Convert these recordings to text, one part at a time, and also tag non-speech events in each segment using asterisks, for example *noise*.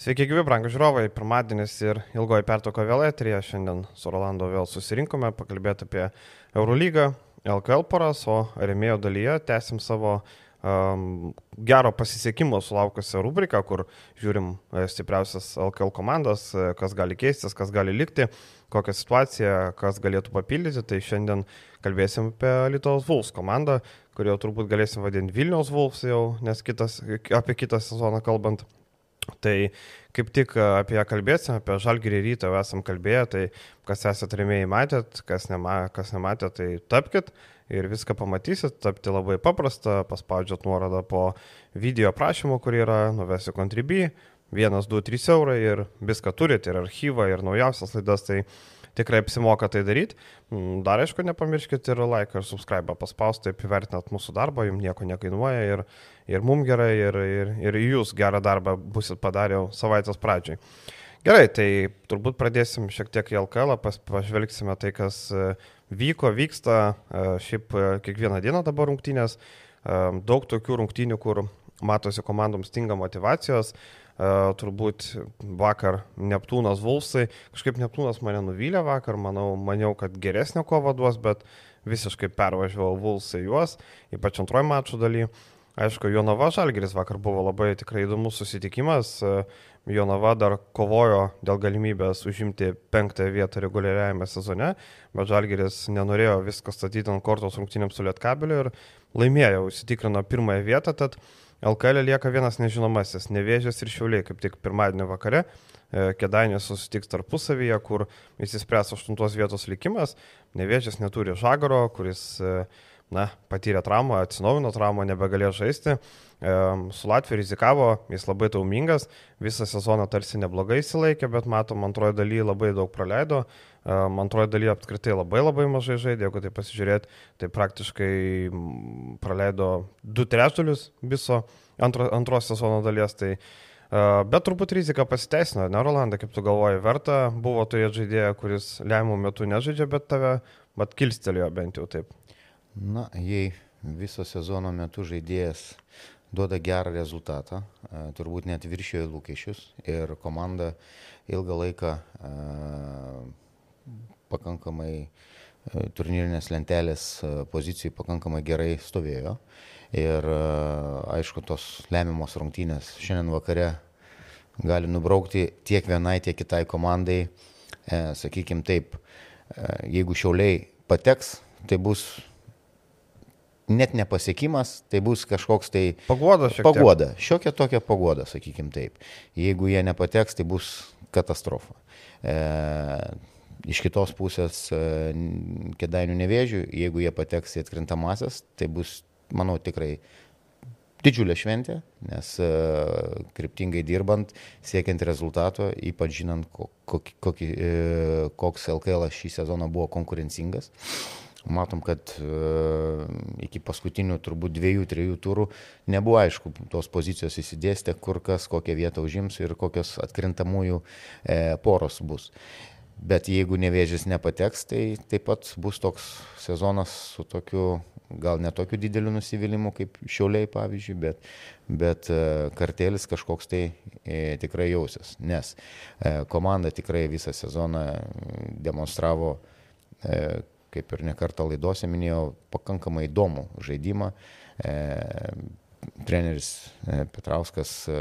Sveiki, gyvi, brangų žiūrovai, pirmadienis ir ilgoji pertoko vėl eterija. Šiandien su Rolando vėl susirinkome pakalbėti apie Eurolygą, LKL poras, o remėjo dalyje tęsim savo um, gero pasisekimo sulaukusią rubriką, kur žiūrim e, stipriausias LKL komandas, e, kas gali keistis, kas gali likti, kokią situaciją, kas galėtų papildyti. Tai šiandien kalbėsim apie Lietuvos Vulfs komandą, kurio turbūt galėsim vadinti Vilniaus Vulfs jau, nes kitas, apie kitą sezoną kalbant. Tai kaip tik apie ją kalbėsim, apie žalgyrį rytą jau esam kalbėję, tai kas esate remėjai matėt, kas, nema, kas nematėt, tai tapkite ir viską pamatysit, tapti labai paprasta, paspaudžiat nuorodą po video aprašymu, kur yra, nuvesiu kontribį, 1, 2, 3 eurai ir viską turite, ir archyvą, ir naujausias laidas, tai tikrai apsimoka tai daryti. Mm, dar aišku, nepamirškite ir like ir subscribe paspausti, taip įvertinat mūsų darbą, jums nieko nekainuoja ir, ir mums gerai, ir, ir, ir jūs gerą darbą busit padarę savaitės pradžiai. Gerai, tai turbūt pradėsim šiek tiek į LKL, pažvelgsime tai, kas e, vyko, vyksta, e, šiaip e, kiekvieną dieną dabar rungtynės, daug tokių rungtynių, kur matosi komandoms stinga motivacijos, turbūt vakar Neptūnas Vulsai, kažkaip Neptūnas mane nuvylė vakar, manau, maniau, kad geresnio kovo duos, bet visiškai pervažiavau Vulsai juos, ypač antroji mačų daly. Aišku, Jonava Žalgeris vakar buvo labai tikrai įdomus susitikimas. Jonava dar kovojo dėl galimybės užimti penktąją vietą reguliariajame sezone, bet Žalgeris nenorėjo viską statyti ant kortos rungtynėms su Lietkabeliu ir laimėjo, įsitikrino pirmąją vietą, tad LKL lieka vienas nežinomasis - Nevėžės ir Šiauliai, kaip tik pirmadienio vakare. E, Kedainės susitiks tarpusavyje, kur įsispręs aštuntos vietos likimas. Nevėžės neturi Žagaro, kuris uh, na, patyrė traumą, atsinaujino traumą, nebegalėjo žaisti. Su Latviju rizikavo, jis labai taumingas, visą sezoną tarsi neblogai įsilaikė, bet matom, antrojo daly labai daug praleido, antrojo daly apskritai labai labai mažai žaidė, jeigu tai pasižiūrėt, tai praktiškai praleido du trečdalius viso antro, antros sezono dalies. Tai, Bet turbūt rizika pasiteisino, ne Rolanda, kaip tu galvoji, verta buvo turėti žaidėją, kuris lemiamų metų nežaidžia, bet tave, bet kilstelėjo bent jau taip. Na, jei viso sezono metu žaidėjas duoda gerą rezultatą, turbūt net viršijo lūkesčius ir komanda ilgą laiką pakankamai e, turnyrinės lentelės pozicijų pakankamai gerai stovėjo. Ir aišku, tos lemiamos rungtynės šiandien vakare gali nubraukti tiek vienai, tiek kitai komandai. Sakykime taip, jeigu šiauliai pateks, tai bus net nepasiekimas, tai bus kažkoks tai... Pagoda šiek tiek. Pagoda, šiokia tokia pagoda, sakykim taip. Jeigu jie nepateks, tai bus katastrofa. E, iš kitos pusės, e, kedainių nevėžių, jeigu jie pateks į atkrintamasias, tai bus, manau, tikrai didžiulė šventė, nes e, kryptingai dirbant, siekiant rezultato, ypač žinant, kokį, kokį, e, koks LKL šį sezoną buvo konkurencingas. Matom, kad iki paskutinių turbūt dviejų, trijų turų nebuvo aišku, tos pozicijos įsidėstė, kur kas, kokią vietą užims ir kokios atkrintamųjų poros bus. Bet jeigu nevėžys nepateks, tai taip pat bus toks sezonas su tokiu, gal netokiu dideliu nusivylimu kaip šiauliai pavyzdžiui, bet, bet e, kartelis kažkoks tai e, tikrai jausis. Nes e, komanda tikrai visą sezoną demonstravo e, kaip ir nekartą laidose minėjau, pakankamai įdomų žaidimą. E, treneris e, Petrauskas e,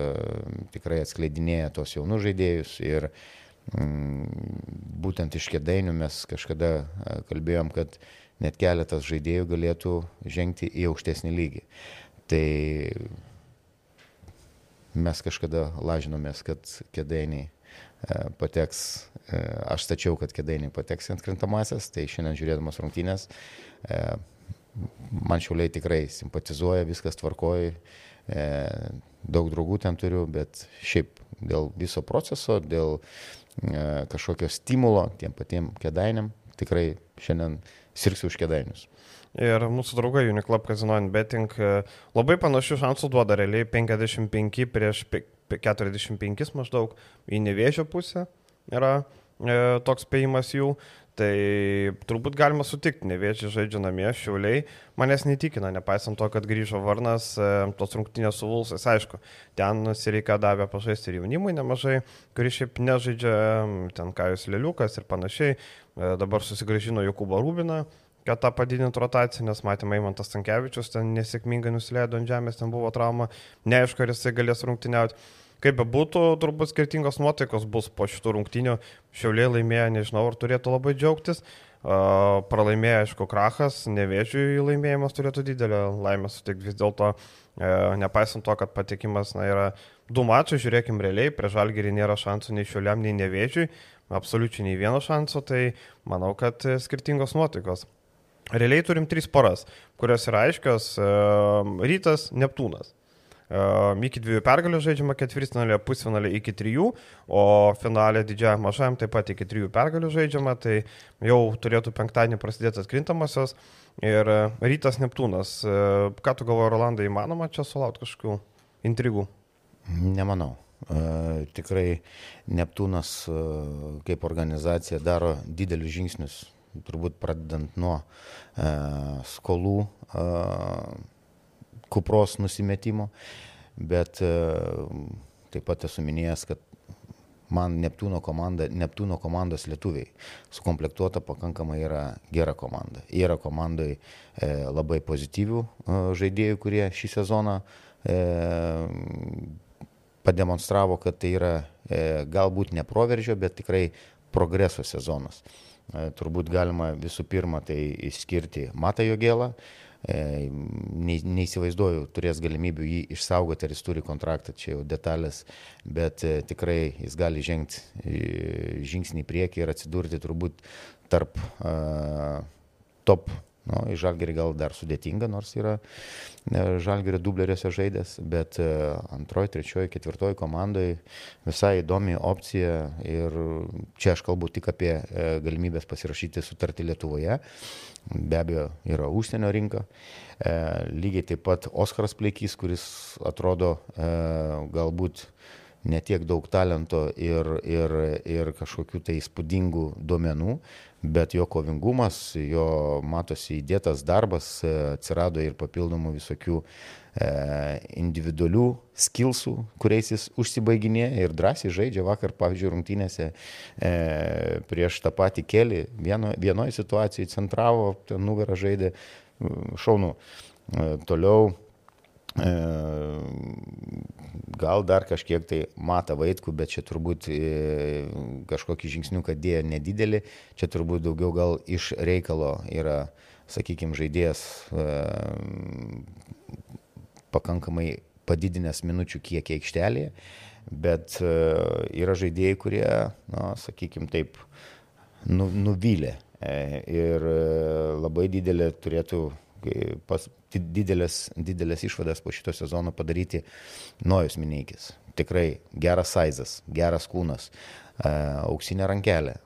tikrai atskleidinėja tos jaunus žaidėjus ir mm, būtent iš kėdainių mes kažkada kalbėjom, kad net keletas žaidėjų galėtų žengti į aukštesnį lygį. Tai mes kažkada lažinomės, kad kėdainiai pateks, aš stačiau, kad kėdainiai pateks ant krintamasias, tai šiandien žiūrėdamas rungtynės, man šiauliai tikrai simpatizuoja, viskas tvarkoja, daug draugų ten turiu, bet šiaip dėl viso proceso, dėl kažkokio stimulo tiem patiem kėdainiam, tikrai šiandien sirksiu už kėdainius. Ir mūsų draugai Uniclub Casino Betting labai panašių šansų duoda realiai 55 prieš 45 maždaug į nevėžio pusę yra e, toks spėjimas jų. Tai turbūt galima sutikti, neviečiai žaidžia namie, šiauliai. Manęs neįtikina, nepaisant to, kad grįžo Varnas, e, tos rungtynės su Vulsais, aišku, ten Sireika davė pažaisti ir jaunimui nemažai, kuris šiaip nežaidžia, ten Kajus Leliukas ir panašiai, e, dabar susigražino Jokubą Rubiną, kad tą padidintų rotaciją, nes matėme, Eimantas Tankievičius ten nesėkmingai nusileido ant žemės, ten buvo trauma, neaišku, ar jisai galės rungtyniauti. Kaip be būtų, turbūt skirtingos nuotaikos bus po šitų rungtynių. Šiauliai laimėjo, nežinau, ar turėtų labai džiaugtis. Uh, pralaimėjo, aišku, krachas, nevėžiui laimėjimas turėtų didelę laimę sutikti vis dėlto, uh, nepaisant to, kad patikimas na, yra du mačai, žiūrėkim realiai, prie žalgerį nėra šansų nei šiuliam, nei nevėžiui, absoliučiai nei vieno šanso, tai manau, kad skirtingos nuotaikos. Realiai turim tris poras, kurios yra aiškios uh, - rytas, Neptūnas. Iki dviejų pergalių žaidžiama ketvirtfinalė, pusfinalė iki trijų, o finalė didžiajam mažajam taip pat iki trijų pergalių žaidžiama, tai jau turėtų penktadienį prasidėti atkrintamosios. Ir e, rytas Neptūnas. E, ką tu galvoji, Rolandai, įmanoma čia sulaukti kažkokių intrigų? Nemanau. Uh, tikrai Neptūnas uh, kaip organizacija daro didelius žingsnius, turbūt pradedant nuo uh, skolų kupros nusimetimo, bet e, taip pat esu minėjęs, kad man Neptūno, komanda, Neptūno komandos lietuviai sukomplektuota pakankamai yra gera komanda. Yra komandai e, labai pozityvių e, žaidėjų, kurie šį sezoną e, pademonstravo, kad tai yra e, galbūt ne proveržio, bet tikrai progreso sezonas. E, turbūt galima visų pirma tai išskirti Matą Jogėlą, E, neįsivaizduoju, turės galimybių jį išsaugoti, ar jis turi kontraktą, čia jau detalės, bet e, tikrai jis gali žengti e, žingsnį į priekį ir atsidurti turbūt tarp top Nu, į Žalgerį gal dar sudėtinga, nors yra Žalgerio dubleriuose žaidęs, bet antroji, trečioji, ketvirtoji komandai visai įdomi opcija ir čia aš kalbu tik apie galimybės pasirašyti sutartį Lietuvoje be abejo yra užsienio rinka. E, lygiai taip pat Oskaras Pleikys, kuris atrodo e, galbūt netiek daug talento ir, ir, ir kažkokių tai įspūdingų duomenų, bet jo kovingumas, jo matosi įdėtas darbas, e, atsirado ir papildomų visokių e, individualių skilsų, kuriais jis užsibaiginėja ir drąsiai žaidžia vakar, pavyzdžiui, rungtynėse e, prieš tą patį kelį, vieno, vienoje situacijoje centravo, nugarą žaidė šaunu. E, toliau gal dar kažkiek tai mata vaikų, bet čia turbūt e, kažkokį žingsniuką dėjo nedidelį, čia turbūt daugiau gal iš reikalo yra, sakykime, žaidėjas e, pakankamai padidinęs minučių kiekį aikštelėje, bet yra žaidėjai, kurie, na, sakykime, taip nu, nuvylė. Ir labai didelė turėtų pas, didelės, didelės išvadas po šito sezono padaryti Nojus Mineikis. Tikrai geras sizas, geras kūnas, e, auksinė rankelė.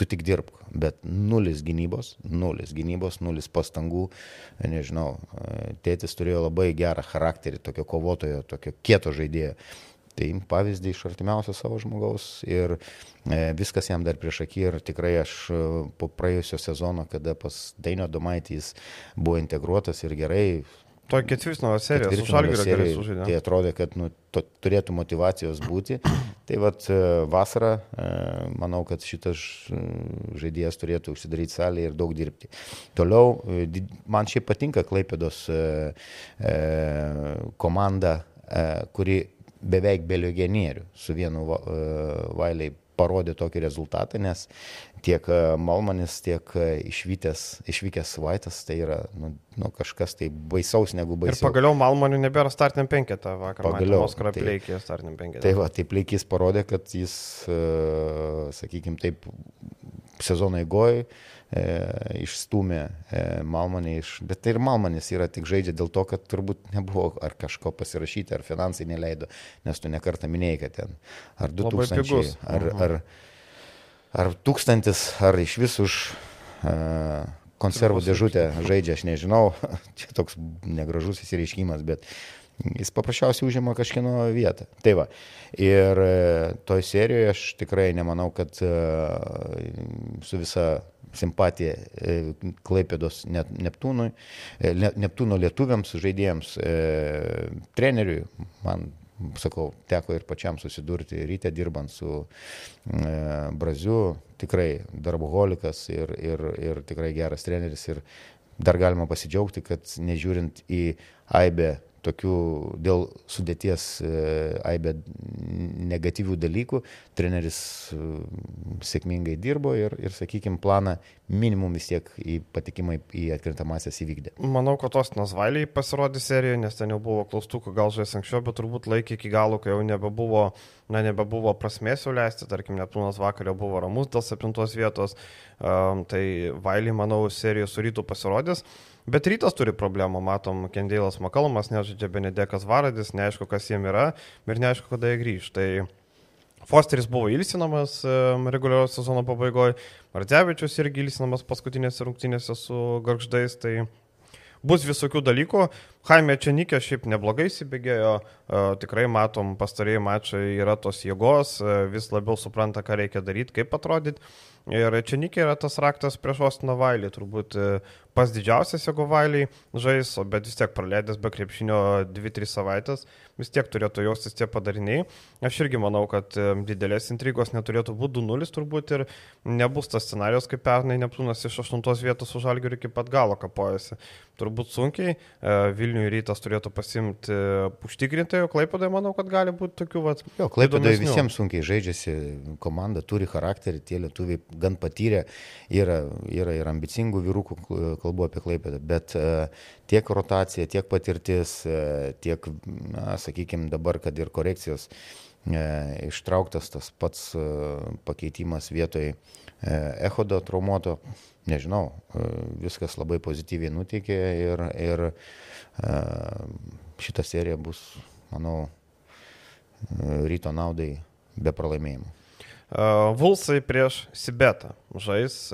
Tu tik dirbk, bet nulis gynybos, nulis gynybos, nulis pastangų. Nežinau, e, tėtis turėjo labai gerą charakterį, tokio kovotojo, tokio kieto žaidėjo. Tai pavyzdį iš artimiausio savo žmogaus ir e, viskas jam dar prieš akį ir tikrai aš e, po praėjusio sezono, kada pas Dainio Domaitys buvo integruotas ir gerai. To ketvirtino serijos, su Žalgirio gerai sužaidė. Tai atrodė, kad nu, to, turėtų motivacijos būti. *clears throat* Tai vad e, vasarą, manau, kad šitas žaidėjas turėtų užsidaryti salėje ir daug dirbti. Toliau, man šiaip patinka Klaipėdos komanda, kuri beveik be legionierių su vienu e, Vailiai parodė tokį rezultatą, nes tiek e, Malmanis, tiek e, išvykęs, išvykęs Vaitas, tai yra nu, nu, kažkas tai baisaus negu baisaus. Ir pagaliau Malmanių nebėra startiniam penketą vakar. Pagaliau. Oskarą tai, Pleikį startiniam penketą. Tai va, tai Pleikis parodė, kad jis, sakykime taip, sezono eigoje e, išstumė e, Malmanį iš, bet tai ir Malmanis yra tik žaidžia dėl to, kad turbūt nebuvo ar kažko pasirašyti, ar finansai neleido, nes tu nekartą minėjai, kad ten ar 2000, ar, mhm. ar, ar tūkstantis, ar iš vis už e, konservų dėžutę žaidžia, aš nežinau, *laughs* čia toks negražus įsireiškimas, bet jis paprasčiausiai užima kažkieno vietą. Tai va. Ir e, toj serijoje aš tikrai nemanau, kad e, su visa simpatiją e, Klaipėdos Neptūnui, e, Neptūno lietuviams, žaidėjams, treneriui. Man sakau, teko ir pačiam susidurti ryte dirbant su e, Braziu, tikrai darboholikas ir, ir, ir tikrai geras treneris ir dar galima pasidžiaugti, kad nežiūrint į Aibę tokių dėl sudėties e, aibė negatyvių dalykų, treneris e, sėkmingai dirbo ir, ir sakykime, planą minimum vis tiek į patikimą į atkrintamasias įvykdė. Manau, kad tos Nasvailiai pasirodė serijoje, nes ten jau buvo klaustukų, gal žais anksčiau, bet turbūt laikė iki galo, kai jau nebebuvo, na, nebebuvo prasmės jau leisti, tarkim, Neptūnas vakar jau buvo ramus dėl septintos vietos, um, tai Vailiai, manau, serijos su rytų pasirodys. Bet rytas turi problemų, matom, Kendėlas Makalmas, nežaidžia Benedekas Varadis, neaišku, kas jiem yra ir neaišku, kada jie grįž. Tai Fosteris buvo ilsinamas reguliarios sezono pabaigoje, Mardzevičius irgi ilsinamas paskutinėse rungtynėse su Garždais, tai bus visokių dalykų. Jaime Čenikė šiaip neblogai įsibėgėjo, tikrai matom, pastarėjai mačai yra tos jėgos, vis labiau supranta, ką reikia daryti, kaip atrodyti. Ir Čenikė yra tas raktas prieš Ostiną Vailį, turbūt e, pas didžiausias jeigu Vailiai žais, bet vis tiek praleidęs be krepšinio 2-3 savaitės, vis tiek turėtų jaustis tie padariniai. Aš irgi manau, kad e, didelės intrigos neturėtų būti 2-0 turbūt ir nebus tas scenarius, kaip pernai Neptūnas iš 8 vietos už Algirių iki pat galo kapojasi. Turbūt sunkiai, e, Vilniui rytas turėtų pasimti užtikrintai, o Klaipėdai manau, kad gali būti tokių vat. Jo, Klaipėdai visiems sunkiai žaidžiasi, komanda turi charakterį, tie lietuviai gan patyrę, yra, yra ir ambicingų vyrukų, kalbu apie Klaipėdą, bet e, tiek rotacija, tiek patirtis, e, tiek, sakykime, dabar, kad ir korekcijos ištrauktas tas pats pakeitimas vietoj echodo traumuoto, nežinau, viskas labai pozityviai nuteikė ir, ir šita serija bus, manau, ryto naudai be pralaimėjimų. Vulsai prieš Sibetą žais.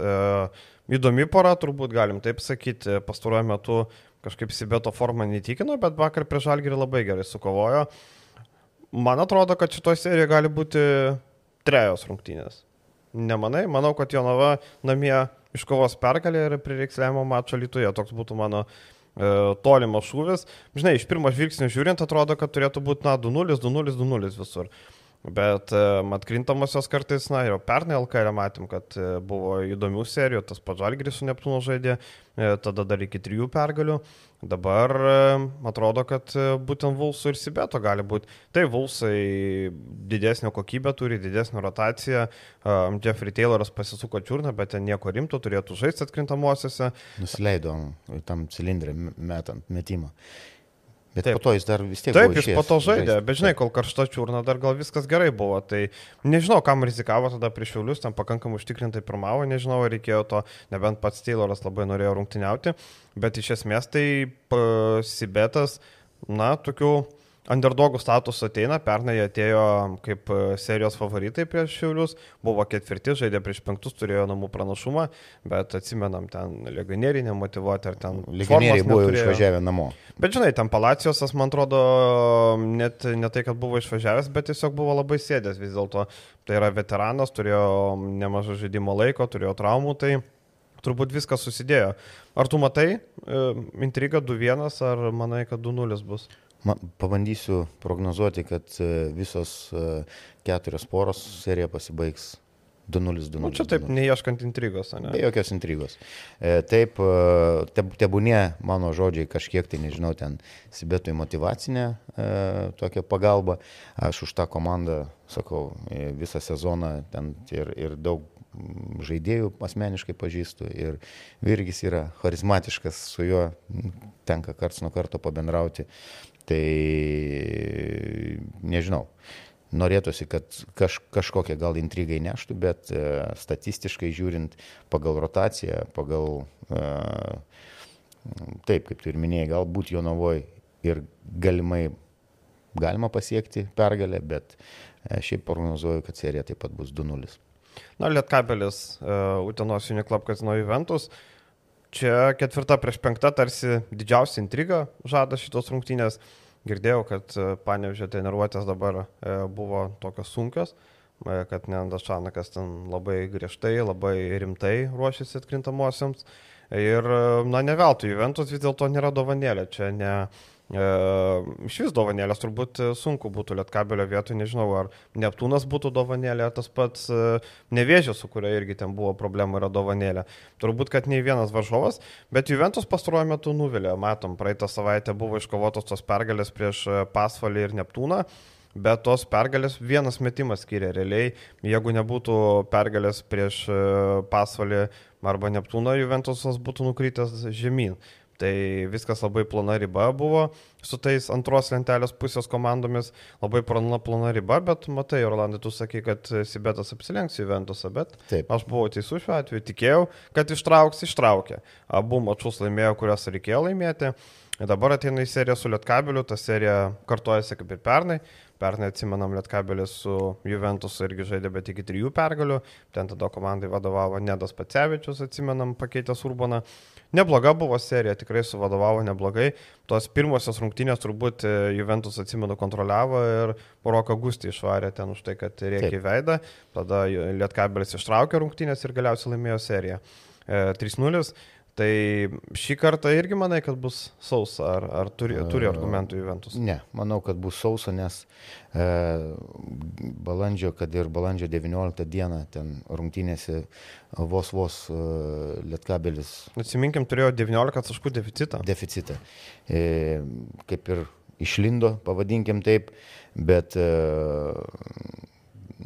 Įdomi pora, turbūt galim taip sakyti, pastaruoju metu kažkaip Sibeto forma neįtikino, bet vakar prieš Algirį labai gerai sukovojo. Man atrodo, kad šitoje serijoje gali būti trejos rungtynės. Nemanai, manau, kad Jonava namie iškovos pergalę ir prireiks lemiamo mačo Lietuvoje. Toks būtų mano e, tolimas šūvis. Žinai, iš pirmo žvilgsnio žiūrint, atrodo, kad turėtų būti, na, 2-0, 2-0, 2-0 visur. Bet e, atkrintamosios kartais, na, jau pernai LKL matėm, kad e, buvo įdomių serijų, tas pažalgris su Neptūnu žaidė, e, tada dar iki trijų pergalių. Dabar atrodo, kad būtent Vulsų ir Sibeto gali būti. Tai Vulsai didesnio kokybę turi, didesnio rotaciją. Jeffrey Tayloras pasisuko čiurną, bet ten nieko rimto turėtų žaisti atkrintamosiose. Nusileido tam cilindrą metant metimą. Bet Taip. po to jis dar vis tiek. Taip, jis po to žaidė, bet žinai, kol karšta čiurna dar gal viskas gerai buvo. Tai nežinau, kam rizikavo tada prieš Šiaulius, ten pakankamai užtikrintai pirmavo, nežinau, ar reikėjo to, nebent pats Tayloras labai norėjo rungtyniauti, bet iš esmės tai Sibetas, na, tokių underdogų status ateina, pernai jie atėjo kaip e, serijos favoritai prieš Šiaulius, buvo ketvirti, žaidė prieš penktus, turėjo namų pranašumą, bet atsimenam, ten legionieriai nemotivuoti ar ten... Legionieriai buvo neturėjo. išvažiavę namo. Bet žinai, ten Palacijosas, man atrodo, net ne tai, kad buvo išvažiavęs, bet tiesiog buvo labai sėdęs vis dėlto. Tai yra veteranas, turėjo nemažą žaidimo laiko, turėjo traumų, tai turbūt viskas susidėjo. Ar tu matai e, intrigą 2-1, ar manai, kad 2-0 bus? Man, pabandysiu prognozuoti, kad e, visos e, keturios poros serija pasibaigs 2-0-2. Nu, čia taip, neieškant intrigos, ne? Be jokios intrigos. E, taip, te, tebūnė mano žodžiai kažkiek tai, nežinau, ten Sibetui motivacinė e, tokia pagalba. Aš už tą komandą, sakau, visą sezoną ten ir, ir daug žaidėjų asmeniškai pažįstu ir Virgis yra charizmatiškas, su juo tenka karts nuo karto pabendrauti. Tai nežinau. Norėtųsi, kad kaž, kažkokie gal intrigai neštų, bet e, statistiškai žiūrint pagal rotaciją, pagal e, taip, kaip tu ir minėjai, galbūt jo navoj ir galimai galima pasiekti pergalę, bet e, šiaip prognozuoju, kad serija taip pat bus 2-0. Na, Lietkabelis, uh, Utenos Uniklub Kazino Juventus. Čia ketvirta prieš penktą tarsi didžiausia intriga žada šitos rungtynės. Girdėjau, kad e, panevežė treniruotės dabar e, buvo tokios sunkios. kad Neandašanakas ten labai griežtai, labai rimtai ruošiasi atkrintamosiams. Ir, na, ne veltui, Juventus vis dėlto nėra dovanėlė, čia ne, E, iš vis dovanėlės turbūt sunku būtų lietkabelio vietoj, nežinau, ar Neptūnas būtų dovanėlė, tas pats e, Nevėžė, su kuria irgi ten buvo problema, yra dovanėlė. Turbūt, kad nei vienas varžovas, bet Juventus pastaruoju metu nuvilė. Matom, praeitą savaitę buvo iškovotos tos pergalės prieš e, Pasvalį ir Neptūną. Bet tos pergalės vienas metimas skiria realiai. Jeigu nebūtų pergalės prieš e, Pasvalį arba Neptūną, Juventusas būtų nukrytęs žemyn. Tai viskas labai plona riba buvo su tais antros lentelės pusės komandomis, labai plona, plona riba, bet matai, Orlandai, tu sakai, kad Sibetas apsilenks į Ventusą, bet Taip. aš buvau teisus šiuo atveju, tikėjau, kad ištrauks, ištraukė. Abu mačius laimėjo, kuriuos reikėjo laimėti. Dabar ateina į seriją su Lietkabeliu, ta serija kartojasi kaip ir pernai. Pernai atsimenam, Lietkabelis su Juventusu irgi žaidė, bet iki trijų pergalių. Ten tada komandai vadovavo Nedas Pacevičius, atsimenam, pakeitęs Urbaną. Nebloga buvo serija, tikrai suvadovavo neblogai. Tos pirmosios rungtynės turbūt e, Juventus atsimenu kontroliavo ir Roką Gustį išvarė ten už tai, kad reikia į veidą. Tada Lietkabelis ištraukė rungtynės ir galiausiai laimėjo seriją. 3-0. Tai šį kartą irgi manai, kad bus sausa, ar, ar turi, turi argumentų Juventus? Ne, manau, kad bus sausa, nes e, balandžio, kad ir balandžio 19 dieną ten rungtynėse vos vos e, Lietkabelis. Atsiminkim, turėjo 19 taškų deficitą. Deficitą. E, kaip ir išlindo, pavadinkim taip, bet e,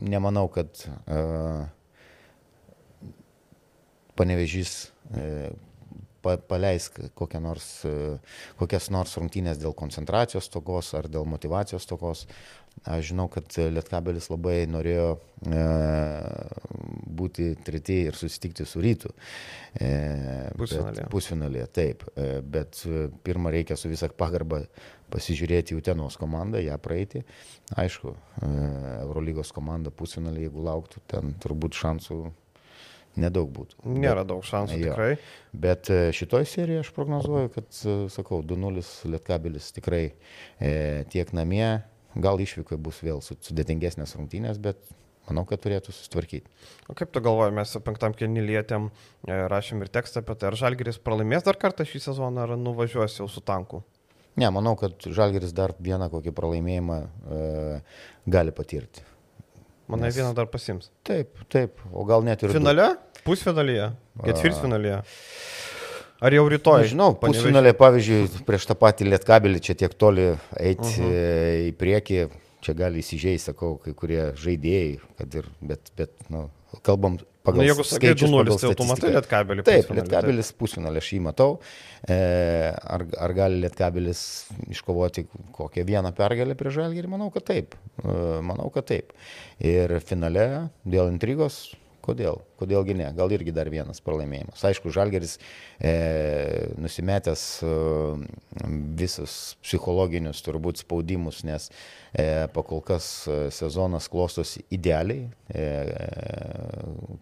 nemanau, kad e, panevežys e, paleisk nors, kokias nors rungtynės dėl koncentracijos tokos ar dėl motivacijos tokos. Aš žinau, kad Lietkabelis labai norėjo e, būti treti ir susitikti su rytu. E, pusfinalėje. Pusfinalėje, taip. E, bet pirmą reikia su visą pagarbą pasižiūrėti į Utenos komandą, ją praeiti. Aišku, e, Eurolygos komanda pusfinalį, jeigu lauktų, ten turbūt šansų nedaug būtų. Nėra bet, daug šansų jo. tikrai. Bet e, šitoj serijoje aš prognozuoju, kad, e, sakau, 2-0 Lietkabilis tikrai e, tiek namie, gal išvykai bus vėl sudėtingesnės rungtynės, bet manau, kad turėtų susitvarkyti. O kaip tu galvoji, mes penktam kelnį lietėm, e, rašėm ir tekstą apie tai, ar Žalgeris pralaimės dar kartą šį sezoną, ar nuvažiuos jau su tanku? Ne, manau, kad Žalgeris dar vieną kokį pralaimėjimą e, gali patirti. Manai, Nes... vieną dar pasims. Taip, taip, o gal net ir. Finale? Du. Pusfinalyje? Ketvirtfinalyje? Ar jau rytoj? Žinau, pusfinalė, pavyzdžiui, prieš tą patį lietkabelį čia tiek toli eiti uh -huh. E, į priekį, čia gali įsižeisti, sakau, kai kurie žaidėjai, kad ir, bet, bet, nu, kalbam pagal... Na, jeigu sakai 2-0, tai tu matai lietkabelį. Taip, lietkabelis pusfinalį aš jį matau. E, ar, ar gali lietkabelis iškovoti kokią vieną pergalę prie žalgį? Manau, kad taip. E, manau, kad taip. Ir finale dėl intrigos Kodėl? Kodėlgi ne? Gal irgi dar vienas pralaimėjimas. Aišku, Žalgeris e, nusimetęs e, visus psichologinius turbūt spaudimus, nes e, pakol kas e, sezonas klostosi idealiai. E,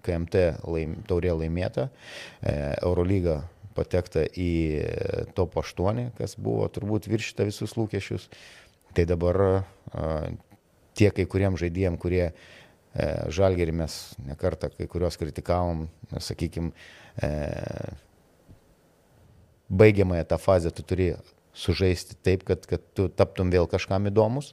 KMT laim, taurė laimėta, e, Eurolyga patekta į top 8, kas buvo turbūt viršita visus lūkesčius. Tai dabar e, tie kai kuriem žaidėjim, kurie E, Žalgerį mes nekartą kai kurios kritikavom, sakykime, baigiamąją tą fazę tu turi sužaisti taip, kad, kad tu taptum vėl kažkam įdomus.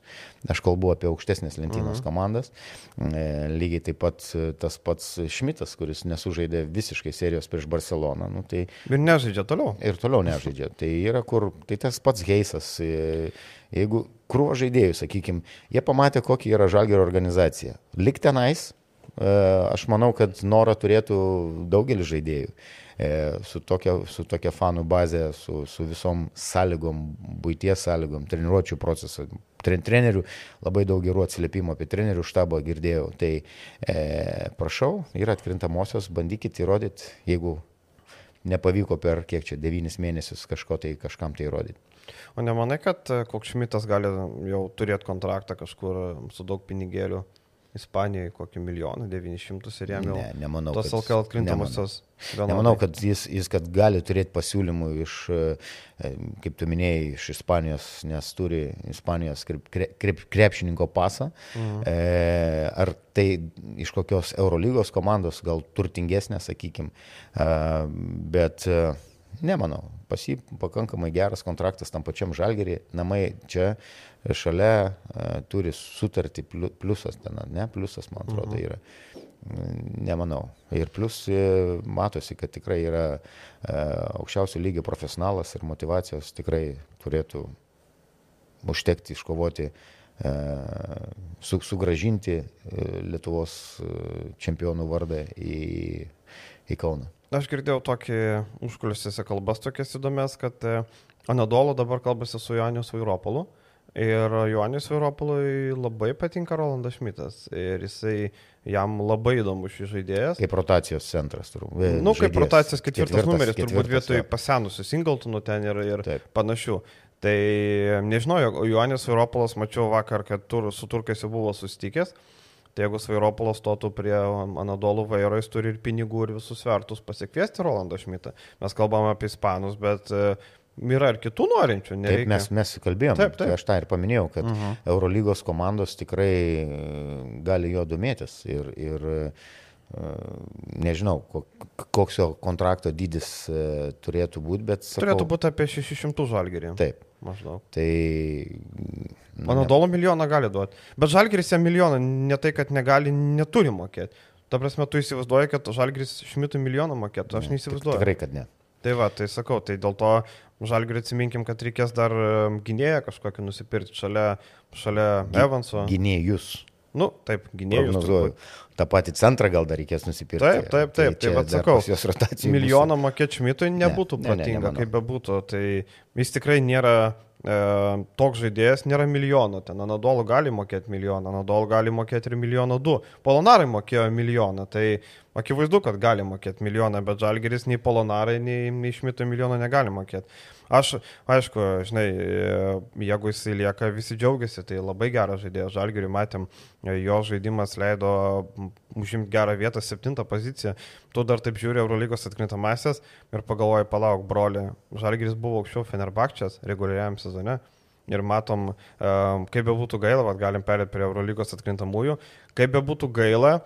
Aš kalbu apie aukštesnės lentynos mhm. komandas. E, lygiai taip pat e, tas pats Šmitas, kuris nesužaidė visiškai serijos prieš Barceloną. Nu, tai, ir nežaidžia toliau. Ir toliau nežaidžia. Tai yra kur, tai tas pats Geisas. E, jeigu krūvo žaidėjų, sakykime, jie pamatė, kokia yra žalgerio organizacija. Lik tenais, e, aš manau, kad norą turėtų daugelis žaidėjų. E, su tokia, su tokia fanų bazė, su, su visom sąlygom, būties sąlygom, treniruočio procesą. Tren, trenerių labai daug gerų atsiliepimų apie trenerių štabą girdėjau. Tai e, prašau, yra atkrintamosios, bandykit įrodyti, jeigu nepavyko per kiek čia, devynis mėnesius kažko tai kažkam tai įrodyti. O nemanai, kad e, koks Šmitas gali jau turėti kontraktą kažkur su daug pinigėlių Ispanijoje kokį milijoną, 900 ir jam jau Ne, nemanau. tos LKL atkrintamosios. vienodai. Nemanau, kad jis, jis kad gali turėti pasiūlymų iš, e, kaip tu minėjai, iš Ispanijos, nes turi Ispanijos krep, krep, krepšininko pasą. Mhm. E, ar tai iš kokios Eurolygos komandos, gal turtingesnė, sakykime. Bet e, nemanau, pas jį pakankamai geras kontraktas tam pačiam žalgerį. Namai čia šalia e, turi sutartį pliu- pliusas ten, ne, pliusas, man atrodo, mhm. yra. Nemanau. Ir plus e, matosi, kad tikrai yra e, aukščiausio lygio profesionalas ir motivacijos tikrai turėtų užtekti iškovoti, su, sugražinti Lietuvos čempionų vardą į, į Kauną. Aš girdėjau tokį užkulisiuose kalbas tokias įdomias, kad e, Anadolo dabar kalbasi su Jonis Vairopolu. Ir Jonis Vairopolui labai patinka Rolandas Šmitas. Ir jisai jam labai įdomus šis žaidėjas. Kaip rotacijos centras, turbūt. Nu, kaip rotacijos ketvirtas, ketvirtas numeris, turbūt vietoj jo. pasenusių Singletonų ten ir, ir Taip. panašių. Tai nežinau, jo- Jonis Vairopolas mačiau vakar, kad tur, su turkais jau buvo susitikęs. Tai jeigu Svairopolas stotų prie Anadolų vairo, jis turi ir pinigų, ir visus svertus pasikviesti Rolandą Šmitą. Mes kalbame apie ispanus, bet e, yra ir kitų norinčių. Taip, nereikia. mes, mes kalbėjom, Taip, taip. Tai aš tą ir paminėjau, kad uh Mhm. -huh. Eurolygos komandos tikrai e, gali jo domėtis ir, ir e, nežinau, ko- koks jo kontrakto dydis e, turėtų būti, bet... Sakau, Turėtų būti apie 600 žalgerį. Taip, Maždaug. tai... na, Anadolo milijoną gali duoti. Bet žalgeris jam milijoną ne tai, kad negali, neturi mokėti. Ta prasme, tu įsivaizduoji, kad žalgeris šmitų milijoną mokėtų. Aš ne, neįsivaizduoju. Tikrai, kad ne. Tai va, tai sakau, tai dėl to žalgerį atsiminkim, kad reikės dar em, gynėją kažkokį nusipirkti šalia, šalia Evanso. Gynėjus. Nu, taip, gynėjus. Ta pati centrą gal dar reikės nusipirkti. Taip, taip, taip, tai čia va dar sakau, pas Jos rotacijų Milijoną mokėti šmitui nebūtų Ne, ne, ne, nemanau. kaip bebūtų. Tai jis tikrai nėra e, toks žaidėjas, nėra milijono. Ten Anadolu gali mokėti milijoną, Anadolu gali mokėti ir milijoną du. Polonarai mokėjo milijoną, tai akivaizdu, kad gali mokėti milijoną, bet Žalgeris nei Polonarai, nei, nei Šmito milijoną negali mokėti. Aš, aišku, žinai, e, jeigu jisai lieka, visi džiaugiasi, tai labai geras žaidėjas. Žalgeriui matėm, e, jo žaidimas leido užimti gerą vietą, septintą poziciją. Tu dar taip žiūri Eurolygos atkrintamasias ir pagalvoji, palauk, broli. Žalgeris buvo aukščiau Fenerbakčias reguliariam sezone. Ir matom, e, kaip be būtų gaila, vat galim perėti prie Eurolygos atkrintamųjų, kaip be būtų gaila,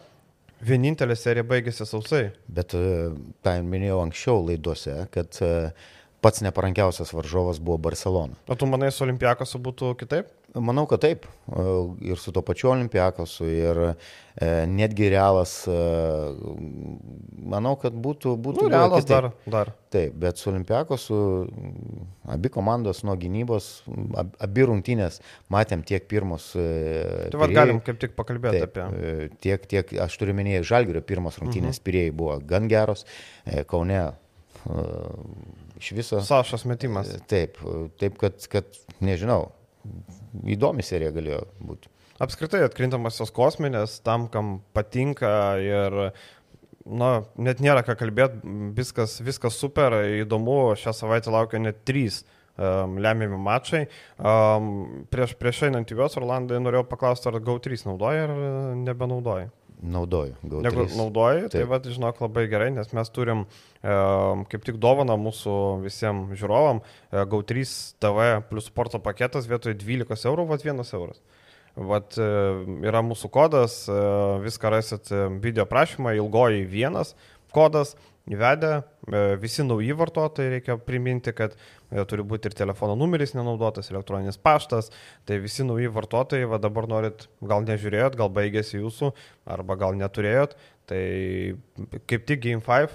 vienintelė serija baigėsi sausai. Bet tą minėjau anksčiau laidose, kad e, pats neparankiausias varžovas buvo Barcelona. O tu manai, su Olimpiakosu būtų kitaip? Manau, kad taip. E, Ir su to pačiu Olimpiakosu, ir e, netgi realas, e, manau, kad būtų... būtų Nu, realas dar, dar. Taip, bet su Olimpiakosu abi komandos nuo gynybos, ab- abi rungtynės matėm tiek pirmus. e, Tai vad galim kaip tik pakalbėti Taip, apie. tiek, tiek, aš turiu minėti, Žalgirio pirmos rungtynės mhm. pirėjai buvo gan geros, Kaune iš viso. Sašas metimas. E, Taip, e, taip kad, kad, nežinau, įdomi serija galėjo būti. Apskritai atkrintamasios kosminės, tam, kam patinka ir, na, net nėra ką kalbėti, viskas, viskas super, įdomu, šią savaitę laukia net trys um, lemiami mačai. Um, prieš, prieš einant į juos, Orlandai norėjau paklausti, ar GAU3 naudoja ar e, nebenaudoja. Naudoju. Jeigu trys. naudoji, tai vad, žinok, labai gerai, nes mes turim e, kaip tik dovaną mūsų visiems žiūrovam, e, GAU3 TV plus sporto paketas vietoj 12 eurų, vad 1 euras. Vat e, yra mūsų kodas, e, viską rasit e, video prašymą, ilgoji vienas kodas, įvedę, e, visi nauji vartotojai reikia priminti, kad e, turi būti ir telefono numeris nenaudotas, elektroninis paštas, tai visi nauji vartotojai, va dabar norit, gal nežiūrėjot, gal baigėsi jūsų, arba gal neturėjot, tai kaip tik Game5 e,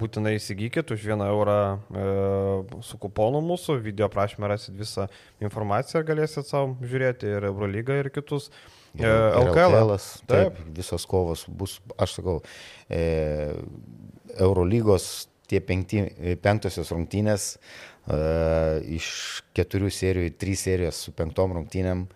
būtinai įsigykit už vieną eurą su kuponu mūsų, video prašymę rasit visą informaciją ir galėsit savo žiūrėti ir Eurolygą ir kitus. Ir LKL. LKL-as, Taip, visos kovos bus, aš sakau, e, Eurolygos tie penkti, e, penktosios rungtynės e, iš keturių serijų, trys serijos su penktom rungtynėm,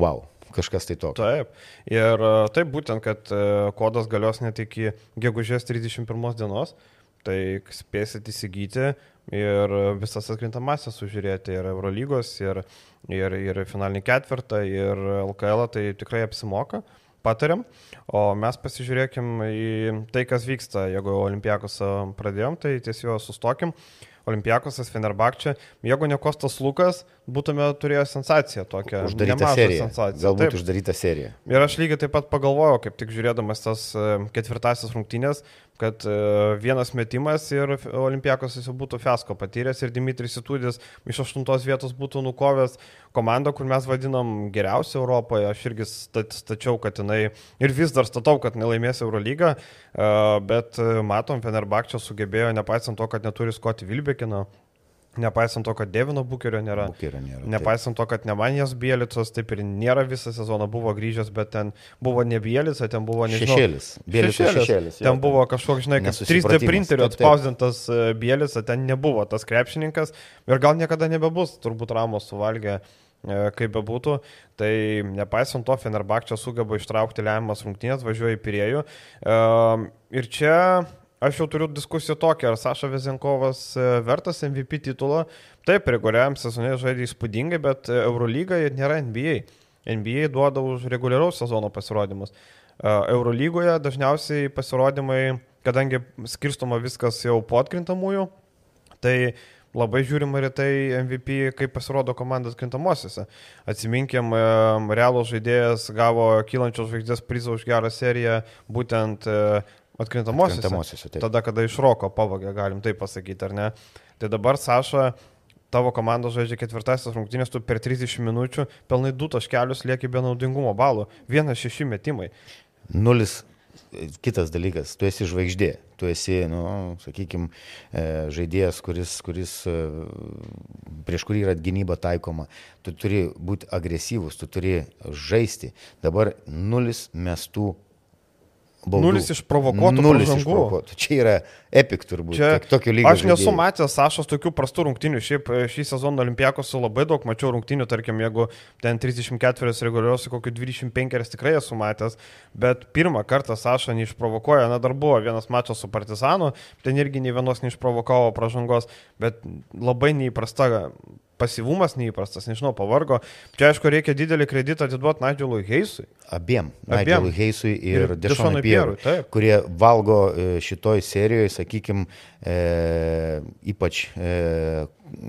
wow, kažkas tai tokio. Taip. Ir e, taip būtent, kad e, kodas galios net iki gegužės 31 dienos, tai spėsit įsigyti ir visas atkrintamasis sužiūrėti ir Eurolygos, ir, ir, ir finalinį ketvirtą, ir LKL, tai tikrai apsimoka. patariam, o mes pasižiūrėkim į tai, kas vyksta. Jeigu Olimpijakos pradėjom, tai tiesiog sustokim. Olimpijakosas Fenerbakčia, jeigu ne Kostas Lukas, būtume turėję sensaciją tokią. Uždaryta serija. Sensaciją. Galbūt taip. uždaryta serija. Ir aš lygiai taip pat pagalvojau, kaip tik žiūrėdamas tas ketvirtasis rungtynės, kad e, vienas metimas ir Olimpiakos jis būtų fiasko patyręs ir Dimitris Itudis iš aštuntos vietos būtų nukovęs komandą, kur mes vadinam geriausią Europoje. Aš irgi stačiau, kad jinai ir vis dar statau, kad nelaimės Eurolygą, e, bet e, matom, Fenerbakčia sugebėjo, nepaisant to, kad neturi Skoti Vilbekino, Nepaisant to, kad Devino Bukerio nėra. Bukerio nėra nepaisant taip. to, kad Nemanijas Bielicas taip ir nėra visą sezoną buvo grįžęs, bet ten buvo ne Bielica, ten buvo nežinau. Šešėlis. Bielica šešėlis. šešėlis ten buvo kažkoks, žinai, kaip 3D printeriu atspausdintas e, Bielica, ten nebuvo tas krepšininkas ir gal niekada nebebus, turbūt Ramos suvalgė e, kaip bebūtų, tai nepaisant to, Fenerbakčia sugeba ištraukti lemiamas rungtynės, važiuoja į Pirėjų. E, ir čia Aš jau turiu diskusiją tokią, ar Saša Vezenkovas e, vertas MVP titulo. Taip, reguliariam sezonė žaidė įspūdingai, bet e, Eurolyga nėra NBA. NBA duoda už reguliaraus sezono pasirodymus. E, Eurolygoje dažniausiai pasirodymai, kadangi skirstoma viskas jau po atkrintamųjų, tai labai žiūrima ir tai MVP, kaip pasirodo komandos krintamosiose. Atsiminkim, realų žaidėjas gavo kylančios žvaigždės prizą už gerą seriją, būtent Atkrintamosiose. Atkrintamosiose tada, kada iš roko pavogė, galim taip pasakyti, ar ne? Tai dabar, Saša, tavo komanda žaidžia ketvirtasis rungtynės, tu per 30 minučių pelnai du taškelius lieki be naudingumo balų. Vienas šeši metimai. Nulis. Kitas dalykas, tu esi žvaigždė, tu esi, nu, sakykime, žaidėjas, kuris, kuris e, prieš kurį yra gynyba taikoma, tu turi būti agresyvus, tu turi žaisti. Dabar nulis mestų Baudų. Nulis išprovokuotų Nulis išprovokuotų. Čia yra epik turbūt. Čia, tokio lygio. Aš nesu žaidėjai. matęs Sašos tokių prastų rungtinių. Šiaip e, šį sezoną Olimpijakos su labai daug mačiau rungtinių, tarkim, jeigu ten 34 reguliarios, kokiu 25 tikrai esu matęs, bet pirmą kartą Saša neišprovokuoja, na dar buvo vienas mačas su Partizanu, ten irgi nei vienos neišprovokavo pražangos, bet labai neįprasta pasivumas neįprastas, nežinau, pavargo. Čia aišku, reikia didelį kreditą atiduoti Nigeliui Heisui. Abiem. Nigeliui Heisui ir, ir Dešonui Pierui, kurie valgo e, šitoj serijoje, sakykime, e, ypač e,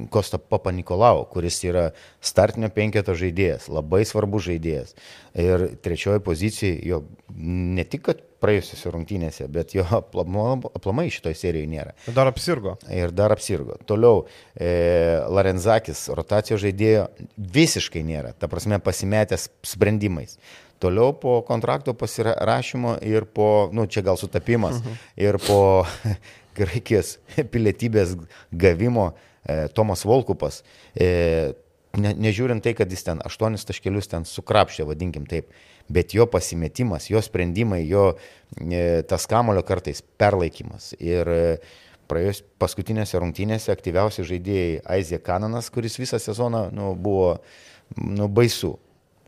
Kosta Papa Nikolau, kuris yra startinio penketo žaidėjas, labai svarbus žaidėjas. Ir trečioji pozicija, jo ne tik, kad praėjusiuose rungtynėse, bet jo aplamai šitoje serijoje nėra. Dar apsirgo. Ir dar apsirgo. Toliau, e, Larenzakis, rotacijos žaidėjo visiškai nėra, ta prasme pasimetęs sprendimais. Toliau po kontrakto pasirašymo ir po, nu čia gal sutapimas, mhm. ir po *laughs* graikijos pilietybės gavimo e, Tomas Volkupas, e, ne, nežiūrint tai, kad jis ten aštuonis taškelius ten sukrapšė, vadinkim taip, bet jo pasimetimas, jo sprendimai, jo e, tas kamulio kartais perlaikymas. Ir e, praėjus paskutinėse rungtynėse aktyviausi žaidėjai Aizė Kananas, kuris visą sezoną nu, buvo nu, baisu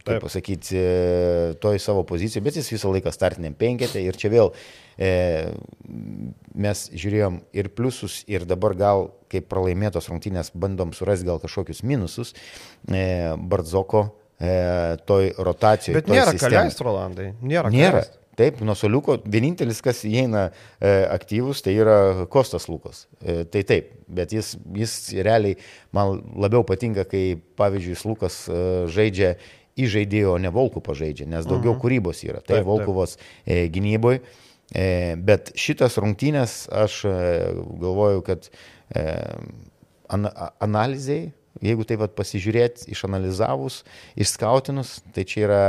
kaip pasakyti, e, toj savo pozicijoje, bet jis visą laiką startiniam penketė ir čia vėl e, mes žiūrėjom ir pliusus ir dabar gal kaip pralaimėtos rungtynės bandom surasti gal kažkokius minusus. E, Bardzoko e, toj rotacijoje. Bet nėra kaleist, Rolandai. Nėra. Nėra. Kaleist. Taip, nuo soliuko vienintelis, kas įeina e, aktyvus, tai yra Kostas Lukas. E, tai taip, bet jis, jis realiai man labiau patinka, kai pavyzdžiui Lukas e, žaidžia į žaidėjo, o ne Volkų pažaidžia, nes daugiau mhm. kūrybos yra. Tai Volkovos e, gynyboje. E, bet šitas rungtynės aš e, galvoju, kad e, an, analizai jeigu tai vat, pasižiūrėti, išanalizavus, išskautinus, tai čia yra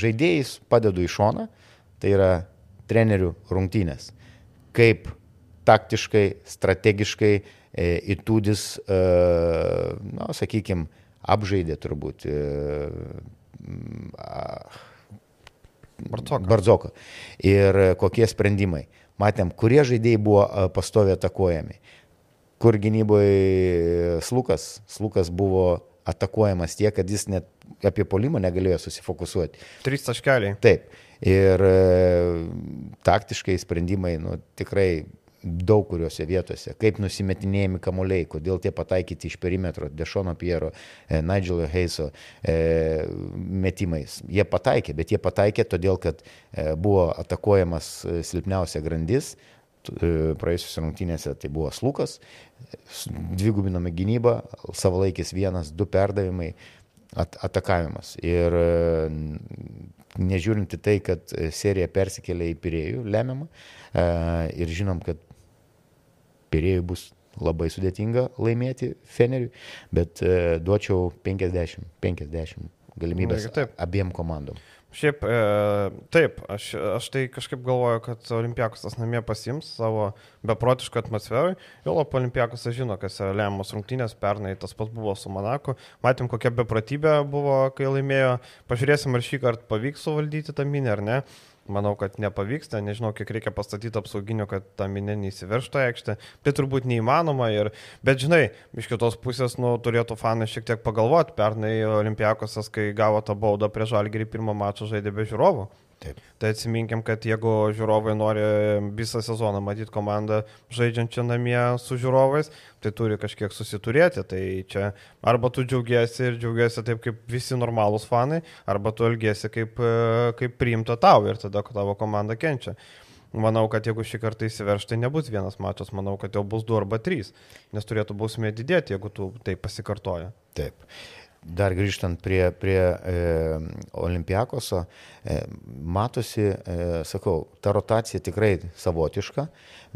žaidėjais padedu į šoną, tai yra trenerių rungtynės. Kaip taktiškai, strategiškai e, įtūdis, e, na, sakykime, apžaidė turbūt. E, Barzoką. Barzoką. Ir kokie sprendimai. Matėm, kurie žaidėjai buvo e, pastovi atakuojami kur gynyboje Slukas, Slukas buvo atakuojamas tiek, kad jis net apie polimą negalėjo susifokusuoti. Trys taškeliai. Taip. Ir e, taktiškai sprendimai nu, tikrai daug kuriuose vietose, kaip nusimetinėjami kamuoliai, kodėl tie pataikyti iš perimetro, Dešono Piero, e, Nigelo Heiso e, metimais. Jie pataikė, bet jie pataikė todėl, kad e, buvo atakuojamas e, silpniausia grandis, praėjusiuose rungtynėse tai buvo Slukas, dvigubinome gynybą, savalaikis vienas, du perdavimai, at, atakavimas. Ir nežiūrint į tai, kad serija persikėlė į Pirėjų lemiamą ir žinom, kad Pirėjui bus labai sudėtinga laimėti Feneriui, bet e, duočiau 50-50 galimybės abiem komandom. Šiaip, e, taip, aš, aš tai kažkaip galvoju, kad Olimpiakosas namie pasims savo beprotišką atmosferą. Jau Olimpiakosas žino, kas yra lemiamos rungtynės, pernai tas pats buvo su Monaku. Matėm, kokia beprotybė buvo, kai laimėjo. Pažiūrėsim, ar šį kartą pavyks suvaldyti tą minę ar ne. Manau, kad nepavyksta, nežinau, kiek reikia pastatyti apsauginių, kad ta minė neįsiverštų aikštę. Tai turbūt neįmanoma. Ir, bet žinai, iš kitos pusės, nu, turėtų fanai šiek tiek pagalvoti. Pernai Olimpiakosas, kai gavo tą baudą prie Žalgerį pirmą mačą žaidė be žiūrovų. Taip. Tai atsiminkim, kad jeigu žiūrovai nori visą sezoną matyti komandą žaidžiančią namie su žiūrovais, tai turi kažkiek susiturėti. Tai čia arba tu džiaugiesi ir džiaugiesi taip kaip visi normalūs fanai, arba tu elgiesi kaip, kaip priimta tau ir tada tavo komanda kenčia. Manau, kad jeigu šį kartą įsiverš, tai nebus vienas mačas, manau, kad jau bus du arba trys, nes turėtų bausmė didėti, jeigu tu tai pasikartoja. Taip dar grįžtant prie, prie e, Olimpiakoso, e, matosi, e, sakau, ta rotacija tikrai savotiška,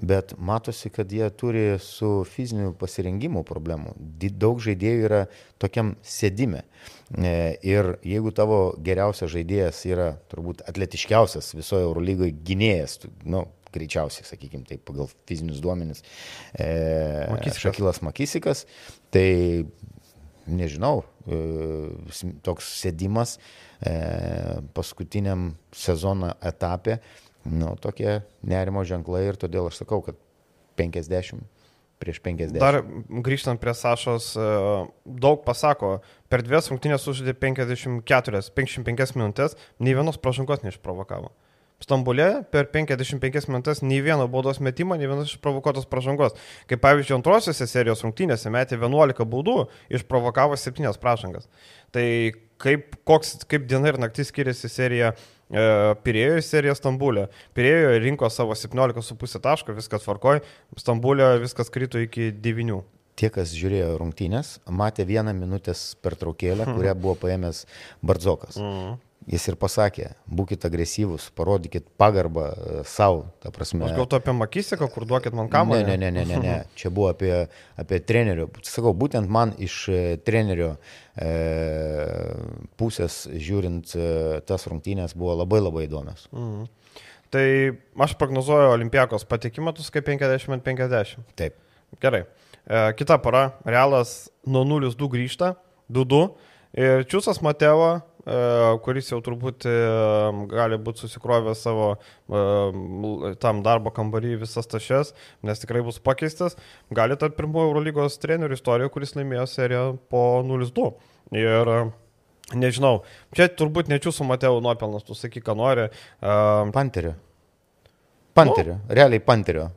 bet matosi, kad jie turi su fiziniu pasirengimu problemų. Daug žaidėjų yra tokiam sėdime. E, ir jeigu tavo geriausias žaidėjas yra turbūt atletiškiausias visoje Eurolygoje gynėjas, nu, greičiausiai, sakykime, taip pagal fizinius duomenis, e, Makisikas. Šakilas Makisikas, tai nežinau, e, toks sėdimas e, paskutiniam sezono etapė, nu, tokie nerimo ženklai ir todėl aš sakau, kad 50 prieš 50. Dar grįžtant prie Sašos, e, daug pasako, per dvies rungtynės užžaidė 54, 55 minutės, nei vienos pražangos neišprovokavo. Stambulė per 55 minutės nei vieno baudos metimo, nei vienos išprovokuotos pražangos. Kaip pavyzdžiui, antrosiuose serijos rungtynėse metė 11 baudų, išprovokavo 7 pražangas. Tai kaip, koks, kaip diena ir naktis skiriasi serija e, Pirėjo ir serija Stambulė. Pirėjo rinko savo 17,5 taško, viskas tvarkoj, Stambulė viskas krito iki 9 tie, kas žiūrėjo rungtynės, matė vieną minutės pertraukėlę, *laughs* kurią buvo paėmęs Bardzokas. Mm. Jis ir pasakė, būkite agresyvus, parodykit pagarbą e, savo, ta prasme. Aš gal tu apie Makisiką, kur duokit man kamuolį? Ne, ne, ne, ne, ne, *laughs* čia buvo apie, apie trenerių. Sakau, būtent man iš e, trenerio e, pusės žiūrint e, tas rungtynės buvo labai labai įdomios. Mhm. Tai aš prognozuoju Olimpijakos patekimą, tu kaip 50-50. Taip. Gerai. E, kita para, Realas nuo 0-2 grįžta, 2-2. Ir Čiūsas Matevo E, kuris jau turbūt e, gali būti susikrovęs savo e, tam darbo kambarį visas tašes, nes tikrai bus pakeistas, gali tapti pirmojo Eurolygos trenerių istorijoje, kuris laimėjo seriją po 0-2. Ir nežinau, čia turbūt nečių su Mateo nuopelnas, tu sakyk, ką nori. Panterio. Panterio, nu? realiai Panterio.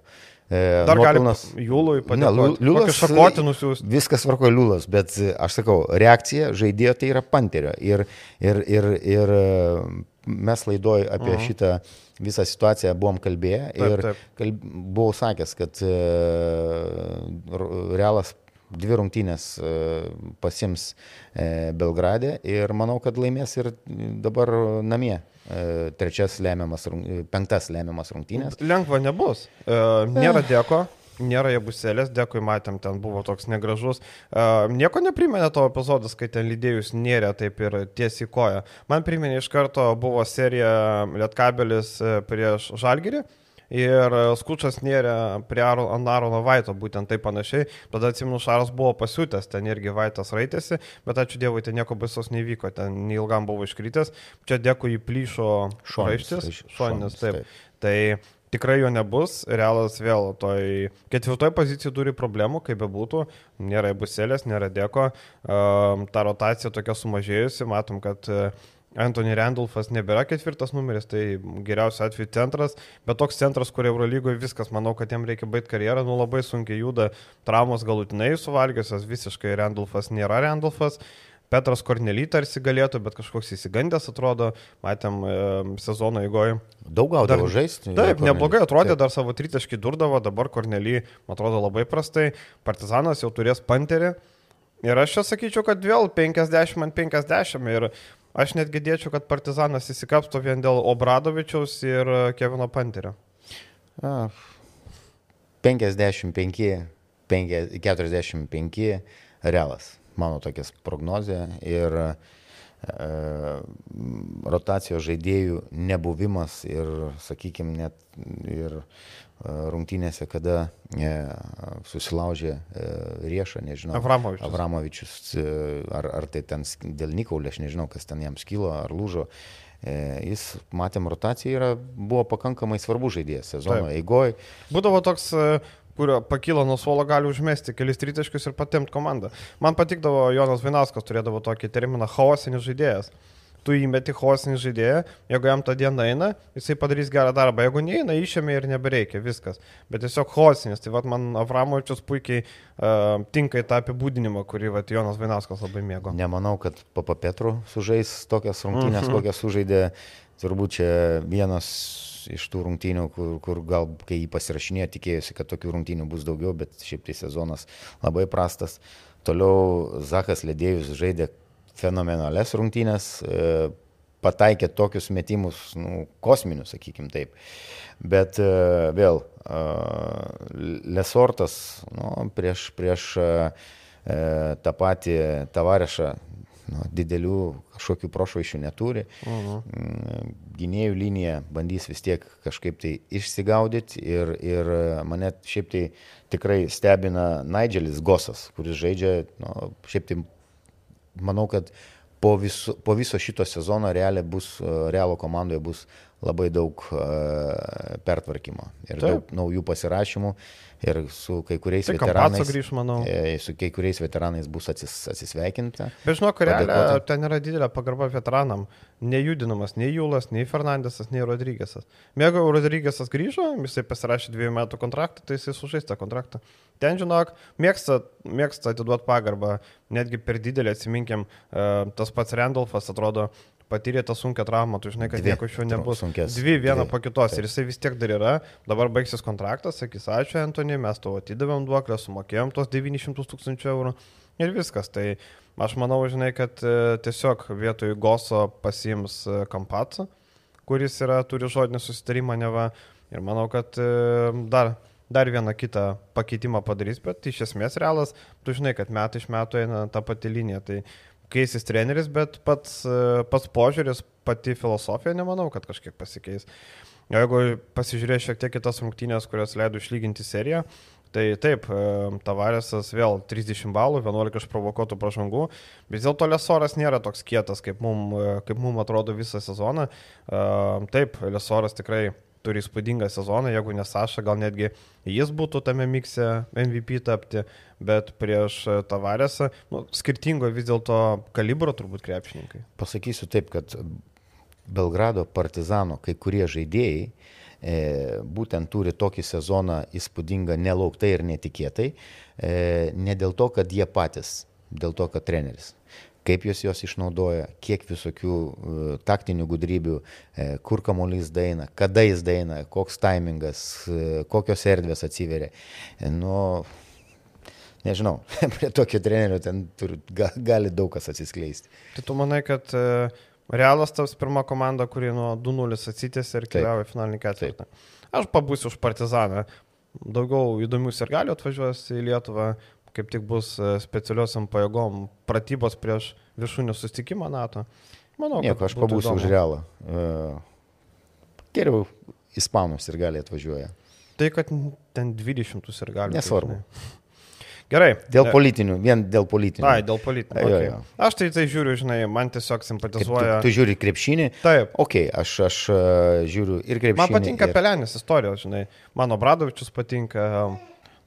E, Dar nuopilnas, gali Jūlui padėti. Liulas šakotinus jūs. Viskas varko Liulas, bet e, aš sakau, reakcija žaidėjo tai yra panterio. Ir, ir, ir, ir e, mes laidoj apie uh mhm. -huh. šitą visą situaciją buvom kalbėję taip, ir taip. Kalb, buvau sakęs, kad realas dvi rungtynės pasims Belgrade ir manau, kad laimės ir dabar namie. E, trečias lemiamas, penktas lemiamas rungtynės. Lengva nebus. E, nėra dėko. Nėra jie buselės, dėkui, matėm, ten buvo toks negražus. Uh, nieko neprimenė to epizodas, kai ten lydėjus nėrė taip ir tiesiai koja. Man priminė iš karto buvo serija Lietkabelis prieš Žalgirį. Uh, ir e, skučas nėrė prie Anarono Vaito, būtent taip panašiai. Tada atsimenu, Šaras buvo pasiūtęs, ten irgi Vaitas raitėsi, bet ačiū Dievui, ten nieko baisos nevyko, ten neilgam buvo iškritęs. Čia dėkui į plyšo šoištis, šonis, taip. taip. Tai tikrai jo nebus, realas vėl toj ketvirtoje pozicijoje turi problemų, kaip bebūtų, nėra buselės, nėra dėko, ta rotacija tokia sumažėjusi, matom, kad Anthony Randolphas nebėra ketvirtas numeris, tai geriausiu atveju centras, bet toks centras, kur Eurolygoje viskas, manau, kad jam reikia baigti karjerą, nu labai sunkiai juda, traumos galutinai suvalgiusios, visiškai Randolphas nėra Randolphas. Petras Kornely tarsi galėtų, bet kažkoks įsigandęs atrodo, matėm e, sezono įgoje. Daug gaudavo žaisti. Taip, neblogai atrodė, taip. dar savo tritaškį durdavo, dabar Kornely, man atrodo, labai prastai. Partizanas jau turės panterį. Ir aš čia sakyčiau, kad vėl 50 ant 50 ir Aš netgi dėčiau, kad Partizanas įsikapsto vien dėl Obradovičiaus ir e, Kevino Panterio. A, 55, 5, 45 realas, mano tokia prognozija. Ir e, rotacijos žaidėjų nebuvimas ir, sakykime, net ir rungtynėse, kada e, susilaužė e, riešą, nežinau. Avramovičius. Avramovičius, e, ar, ar tai ten dėl Nikaulė, aš nežinau, kas ten jam skilo, ar lūžo. Jis, matėm, rotacija yra, buvo pakankamai svarbus žaidėjas sezono eigoje. Būdavo toks kurio pakyla nuo suolo, gali užmesti kelis tritaškius ir patemti komandą. Man patikdavo Jonas Vinauskas, turėdavo tokį terminą chaosinis žaidėjas tu įmeti hosinį žaidėją, jeigu jam tą dieną eina, jisai padarys gerą darbą, jeigu neina, išėmė ir nebereikia, viskas. Bet tiesiog hosinis, tai vad man Avramovičius puikiai uh, tinka į tą apibūdinimą, kurį vat, Jonas Vainauskas labai mėgo. Nemanau, kad Papa Petru sužais tokias rungtynės, mm -hmm. kokias sužaidė, turbūt čia vienas iš tų rungtynių, kur, kur gal kai jį pasirašinėjo, tikėjosi, kad tokių rungtynių bus daugiau, bet šiaip tai sezonas labai prastas. Toliau Zakas Ledėjus žaidė fenomenales rungtynės, e, pataikė tokius metimus, nu, kosminius, sakykim taip. Bet e, vėl, e, Lesortas nu, prieš, prieš tą patį tavarešą nu, didelių kažkokių prošvaišių neturi. Uh mhm. -huh. Gynėjų linija bandys vis tiek kažkaip tai išsigaudyti ir, ir mane šiaip tai tikrai stebina Nigelis Gosas, kuris žaidžia, nu, šiaip tai manau, kad po viso, po viso šito sezono realiai bus, realo komandoje bus labai daug uh, pertvarkymo ir Taip. daug naujų pasirašymų ir su kai kuriais tai veteranais. Grįž. E, su kai kuriais veteranais bus atsis, atsisveikinta. Bet žinok, realiai ten yra didelė pagarba veteranam. Nejudinamas nei Jūlas, nei Fernandesas, nei Rodrygėsas. Mėgo Rodrygėsas grįžo, jisai pasirašė dviejų metų kontraktą, tai jisai sužais tą kontraktą. Ten, žinok, mėgsta, mėgsta atiduoti pagarbą, netgi per didelį, atsiminkim, uh, tas pats Randolfas atrodo, patyrė tą sunkę traumą, tu žinai, kad dvi, nieko iš jo nebus. Sunkės, dvi viena dvi. po kitos taip. ir jisai vis tiek dar yra, dabar baigsis kontraktas, sakys, ačiū Antony, mes tavo atidavėm duoklę, sumokėjom tos 900 tūkstančių eurų ir viskas. Tai aš manau, žinai, kad e, tiesiog vietoj Goso pasiims e, Kampatą, kuris yra, turi žodinį susitarimą neva ir manau, kad e, dar dar vieną kitą pakeitimą padarys, bet iš esmės realas, tu žinai, kad metai iš metų eina ta pati linija. Tai keisis treneris, bet pats, pats požiūris, pati filosofija nemanau, kad kažkiek pasikeis. Jeigu pasižiūrės šiek tiek kitas rungtynės, kurios leido išlyginti seriją, tai taip, e, Tavarėsas vėl 30 balų, 11 išprovokuotų pražangų, vis dėlto Lesoras nėra toks kietas, kaip mums e, mum atrodo visą sezoną. E, taip, Lesoras tikrai turi įspūdingą sezoną, jeigu ne Saša, gal netgi jis būtų tame mikse MVP tapti, bet prieš Tavarėsą, nu, skirtingo vis dėlto kalibro turbūt krepšininkai. Pasakysiu taip, kad Belgrado partizano kai kurie žaidėjai e, būtent turi tokį sezoną įspūdingą nelauktai ir netikėtai, e, ne dėl to, kad jie patys, dėl to, kad treneris kaip jūs juos išnaudoja, kiek visokių uh, taktinių gudrybių, uh, kur kamuolys daina, kada jis daina, koks taimingas, uh, kokios erdvės atsiveria. Nu, nežinau, *laughs* prie tokio trenerio ten turi, ga, gali daug kas atsiskleisti. Tai tu manai, kad Realas taps pirma komanda, kuri nuo 2-0 atsitėsi ir keliauja į finalinį ketvirtą. Aš pabūsiu už Partizaną. Daugiau įdomių ir galiu atvažiuos į Lietuvą, kaip tik bus e, specialiosiam pajėgom pratybos prieš viršūnį sustikimą NATO. Manau, Nieko, aš pabūsiu įdomu. už realą. Uh, geriau ispanus ir gali atvažiuoja. Tai, kad ten 20 ir gali. Nesvarbu. Tai, Gerai. Dėl politinių, vien dėl politinių. Ai, dėl politinių. Okay. Jo, jo. Aš tai tai žiūriu, žinai, man tiesiog simpatizuoja. Tu, tu žiūri krepšinį? Taip. Ok, aš, aš žiūriu ir krepšinį. Man patinka ir... Pelenės istorijos, žinai. Mano Bradovičius patinka.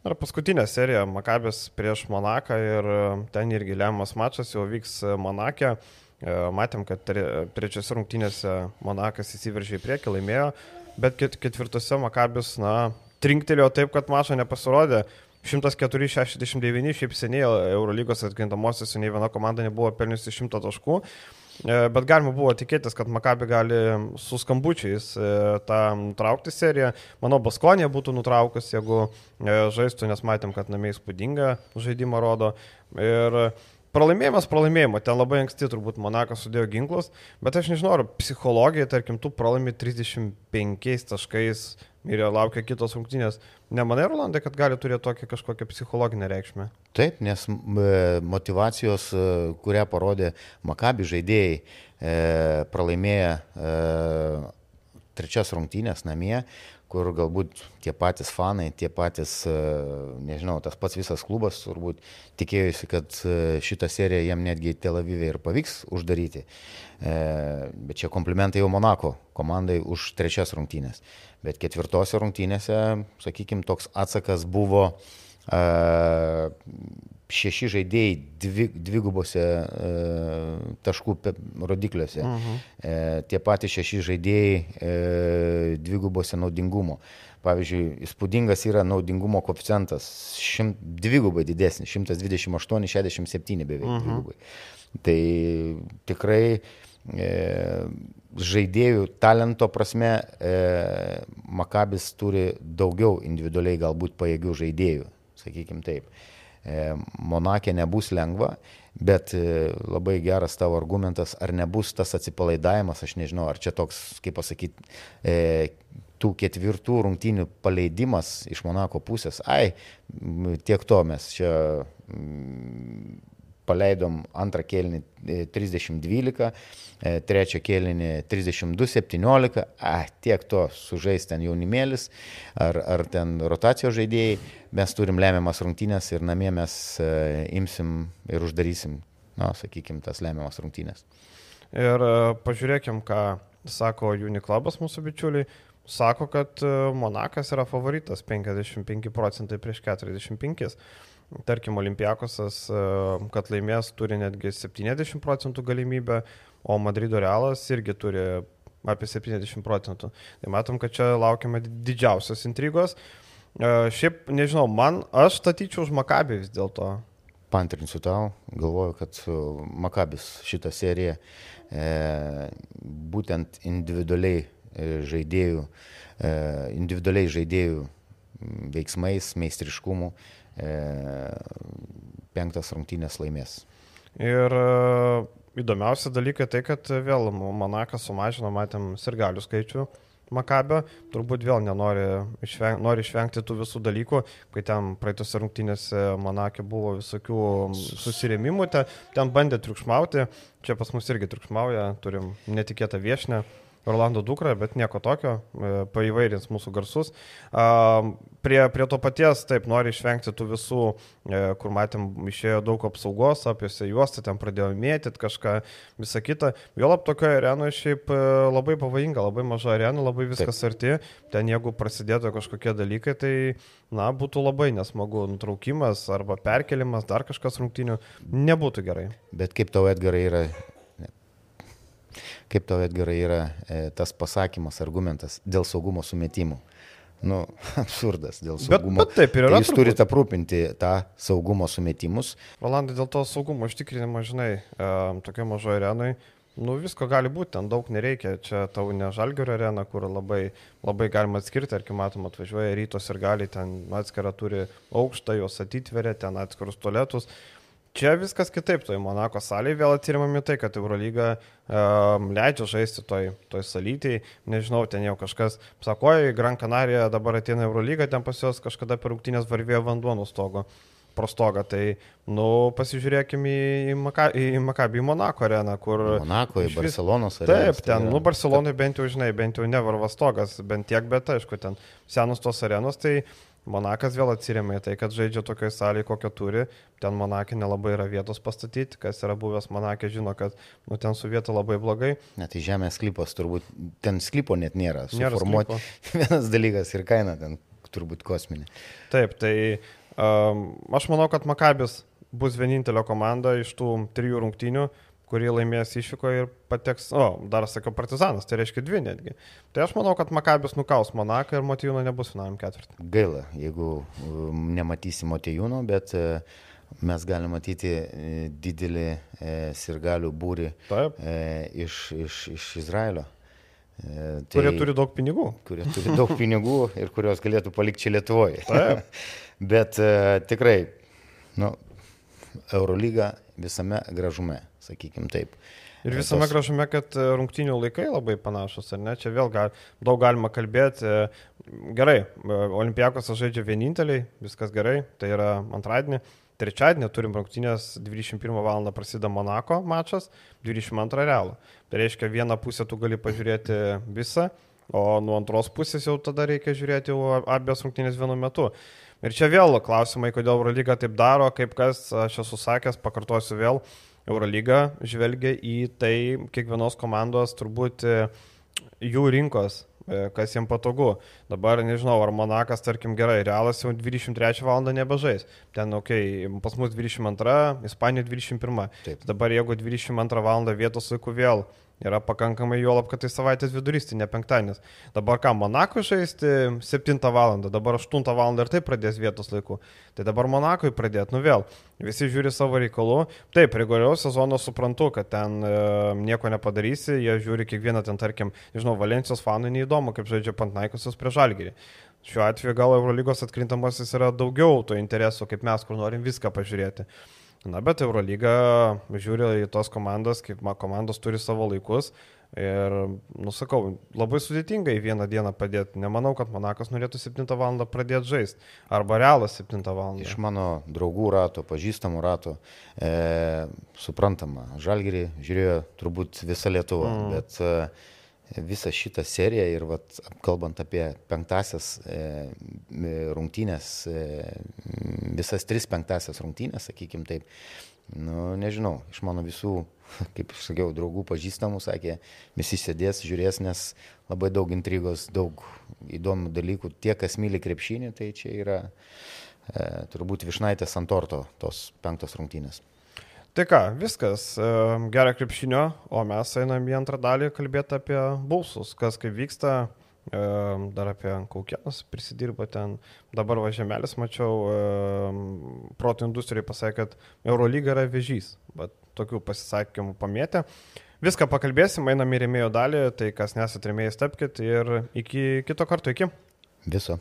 Ir paskutinė serija Makabės prieš Monaką ir ten irgi lemiamas mačas jau vyks Monakė. matėm, kad trečiose rungtynėse Monakas įsiveržė į priekį, laimėjo, bet ketvirtose Makabis, na, trinktelėjo taip, kad mažo nepasirodė. 104-69, šiaip seniai Eurolygos atkintamosios, nei viena komanda nebuvo pelniusi 100 taškų. E, bet galima buvo tikėtis, kad Makabi gali su skambučiais e, tą nutraukti seriją. Manau, Baskonė būtų nutraukus, jeigu e, žaistų, nes matėm, kad namie įspūdingą žaidimą rodo. Ir pralaimėjimas pralaimėjimo, ten labai anksti turbūt Monakas sudėjo ginklus, bet aš nežinau, ar psichologija, tarkim, tu pralaimi 35 taškais ir laukia kitos rungtynės. Nemanai, Rolandai, kad gali turėti tokią kažkokią psichologinę reikšmę? Taip, nes motivacijos, e, kurią parodė Makabi žaidėjai, e, pralaimėję e, trečias rungtynės namie, kur galbūt tie patys fanai, tie patys, nežinau, tas pats visas klubas turbūt tikėjusi, kad šitą seriją jam netgi Tel Avivė ir pavyks uždaryti. Bet čia komplimentai jau Monako komandai už trečias rungtynės. Bet ketvirtose rungtynėse, sakykime, toks atsakas buvo šeši žaidėjai dvi, dvigubose uh, taškų rodikliuose. Uh -huh. uh, tie patys šeši žaidėjai uh, dvigubose naudingumo. Pavyzdžiui, įspūdingas yra naudingumo koeficientas, šimt, dvigubai didesnis, 128-67 beveik. Uh -huh. Dvigubai. Tai tikrai uh, žaidėjų talento prasme e, Makabis turi daugiau individualiai galbūt pajėgių žaidėjų, sakykime taip. E, Monakė nebus lengva, bet e, labai geras tavo argumentas, ar nebus tas atsipalaidavimas, aš nežinau, ar čia toks, kaip pasakyti, e, tų ketvirtų rungtynių paleidimas iš Monako pusės, ai, tiek to mes čia paleidom antrą kėlinį 30-12, e, e, trečią kėlinį 32-17, ah, tiek to sužais ten jaunimėlis ar, ar ten rotacijos žaidėjai, mes turim lemiamas rungtynės ir namie mes e, imsim ir uždarysim, na, sakykime, tas lemiamas rungtynės. Ir pažiūrėkim, ką sako Uniklubas mūsų bičiuliai. Sako, kad Monakas yra favoritas 55 procentai prieš 45 tarkim, Olimpiakosas, e, kad laimės, turi netgi 70 procentų galimybę, o Madrido Realas irgi turi apie 70 procentų. Tai matom, kad čia laukiame didžiausios intrigos. E, šiaip, nežinau, man, aš statyčiau už Makabį vis dėlto. Pantrinsiu tau, galvoju, kad Makabis šitą seriją e, būtent individualiai e, žaidėjų, e, individualiai žaidėjų veiksmais, meistriškumu E, penktas rungtynės laimės. Ir e, įdomiausia dalykai tai, kad vėl Monakas sumažino, matėm, sirgalių skaičių. Makabio turbūt vėl nenori išveng, nori išvengti tų visų dalykų, kai ten praeitose rungtynėse Monakė buvo visokių susirėmimų, ten, ten bandė triukšmauti, čia pas mus irgi triukšmauja, turim netikėtą viešinę. Orlando dukra, bet nieko tokio, e, paįvairins mūsų garsus. Prie, prie to paties, taip, nori išvengti tų visų, e, kur matėm, išėjo daug apsaugos, apie juostą, ten pradėjo mėtyti kažką, visą kitą. Vėlap tokioje arenoje šiaip e, labai pavojinga, labai maža arena, labai viskas taip. arti. Ten jeigu prasidėtų kažkokie dalykai, tai, na, būtų labai nesmagu. Nutraukimas arba perkelimas, dar kažkas rungtinių, nebūtų gerai. Bet kaip tau, Edgarai, yra Kaip tau, Edgarai, yra e, tas pasakymas, argumentas dėl saugumo sumetimų? Nu, *laughs* absurdas dėl saugumo. Bet, bet taip ir yra. Tai jūs turite aprūpinti tą saugumo sumetimus. Valandai dėl to saugumo užtikrinimo, žinai, e, tokia mažoje arenui, nu visko gali būti, ten daug nereikia. Čia tau ne žalgerio arena, kur labai, labai galima atskirti, tarkim, matom, atvažiuoja rytos ir gali, ten atskirą turi aukštą, jos atitveria, ten atskirus tualetus. Čia viskas kitaip, toj Monako salėje vėl atsirimami tai, kad Eurolyga um, leidžia žaisti toj, toj salytėjai, nežinau, ten jau kažkas, sakoja, Gran Canaria dabar ateina Eurolyga, ten pas juos kažkada per rūktinės varvėjo vanduo nuo stogo, prostogą, tai, nu, pasižiūrėkime į, į, Maka, į Makabį, į Monako areną, kur... Monako, į Barcelonos areną. Taip, ten, tai nu, Barcelonai bent jau, žinai, bent jau nevarvas stogas, bent tiek, bet aišku, ten senos tos arenos, tai Monakas vėl atsiriamė į tai, kad žaidžia tokioje salėje, kokią turi. Ten Monakė nelabai yra vietos pastatyti. Kas yra buvęs Monakė, žino, kad nu, ten su vieta labai blogai. Net tai žemės sklypas turbūt, ten sklypo net nėra. Suformuoti *laughs* vienas dalykas ir kaina ten turbūt kosminė. Taip, tai um, aš manau, kad Makabis bus vienintelė komanda iš tų trijų rungtynių, kurį laimės išvyko ir pateks, o, dar sakiau, Partizanas, tai reiškia dvi netgi. Tai aš manau, kad Makabis nukaus Monaką ir Motijūno nebus finaliniam ketvirtį. Gaila, jeigu um, nematysi Motijūno, bet uh, mes galime matyti uh, didelį uh, sirgalių būrį Taip. iš, iš, iš Izraelio. Tai, kurie turi daug pinigų. Kurie turi daug pinigų ir kurios galėtų palikti čia Lietuvoje. *laughs* Bet tikrai, nu, Eurolyga visame gražume, sakykim taip. Ir visame tos... gražume, kad e, rungtinių laikai labai panašus, ar ne? Čia vėl gal, daug galima kalbėti. Gerai, Olimpijakos žaidžia vieninteliai, viskas gerai, tai yra antradienį. Trečiadienį turim rungtynės 21 val. prasideda Monako mačas, 22 realų. Tai reiškia, vieną pusę tu gali pažiūrėti visą, o nuo antros pusės jau tada reikia žiūrėti abiejas rungtynės vienu metu. Ir čia vėl klausimai, kodėl Eurolyga taip daro, kaip kas, aš esu sakęs, pakartosiu vėl, Eurolyga žvelgia į tai kiekvienos komandos turbūt jų rinkos E, kas jiems patogu. Dabar nežinau, ar Monakas, tarkim, gerai, Realas jau 23 val. nebežais. Ten, okei, okay, pas mus 22, Ispanija 21. Taip. Dabar jeigu 22 val. vietos laiku vėl yra pakankamai juolap, kad tai savaitės vidurys, tai ne penktadienis. Dabar ką, Monako žaisti 7 val. dabar 8 val. ir taip pradės vietos laiku. Tai dabar Monakui pradėti, nu vėl, visi žiūri savo reikalų. Taip, reguliariaus sezono suprantu, kad ten e, nieko nepadarysi, jie žiūri kiekvieną ten, tarkim, nežinau, Valencijos fanų neįdomu, kaip žaidžia Pantnaikosios prie Žalgirį. Šiuo atveju gal Eurolygos atkrintamasis yra daugiau to interesų, kaip mes, kur norim viską pažiūrėti. Na, bet Eurolyga žiūri į tos komandas, kaip komandos turi savo laikus. Ir, nusakau, labai sudėtinga į vieną dieną padėti. Nemanau, kad Monakas norėtų 7 val. pradėti žaisti. Arba Realas 7 val. Iš mano draugų rato, pažįstamų rato, e, suprantama, Žalgirį žiūrėjo turbūt visą Lietuvą. Mm. Bet e, visą šitą seriją ir vat, kalbant apie penktasias e, rungtynės, e, visas tris penktasias rungtynės, sakykim taip, nu, nežinau, iš mano visų, *laughs* kaip sakiau, draugų pažįstamų sakė, visi sėdės, žiūrės, nes labai daug intrigos, daug įdomių dalykų. Tie, kas myli krepšinį, tai čia yra e, turbūt višnaitės ant torto tos penktos rungtynės. Tai ką, viskas, gerą krepšinio, o mes einam į antrą dalį kalbėti apie bulsus, kas kaip vyksta, dar apie kaukienas prisidirba ten. Dabar važiamelis mačiau, protų industrijai pasakė, kad Eurolyga yra vežys, bet tokių pasisakymų pamėtė. Viską pakalbėsim, einam į rėmėjo dalį, tai kas nesat rėmėjai stepkit ir iki kito karto, iki. Viso.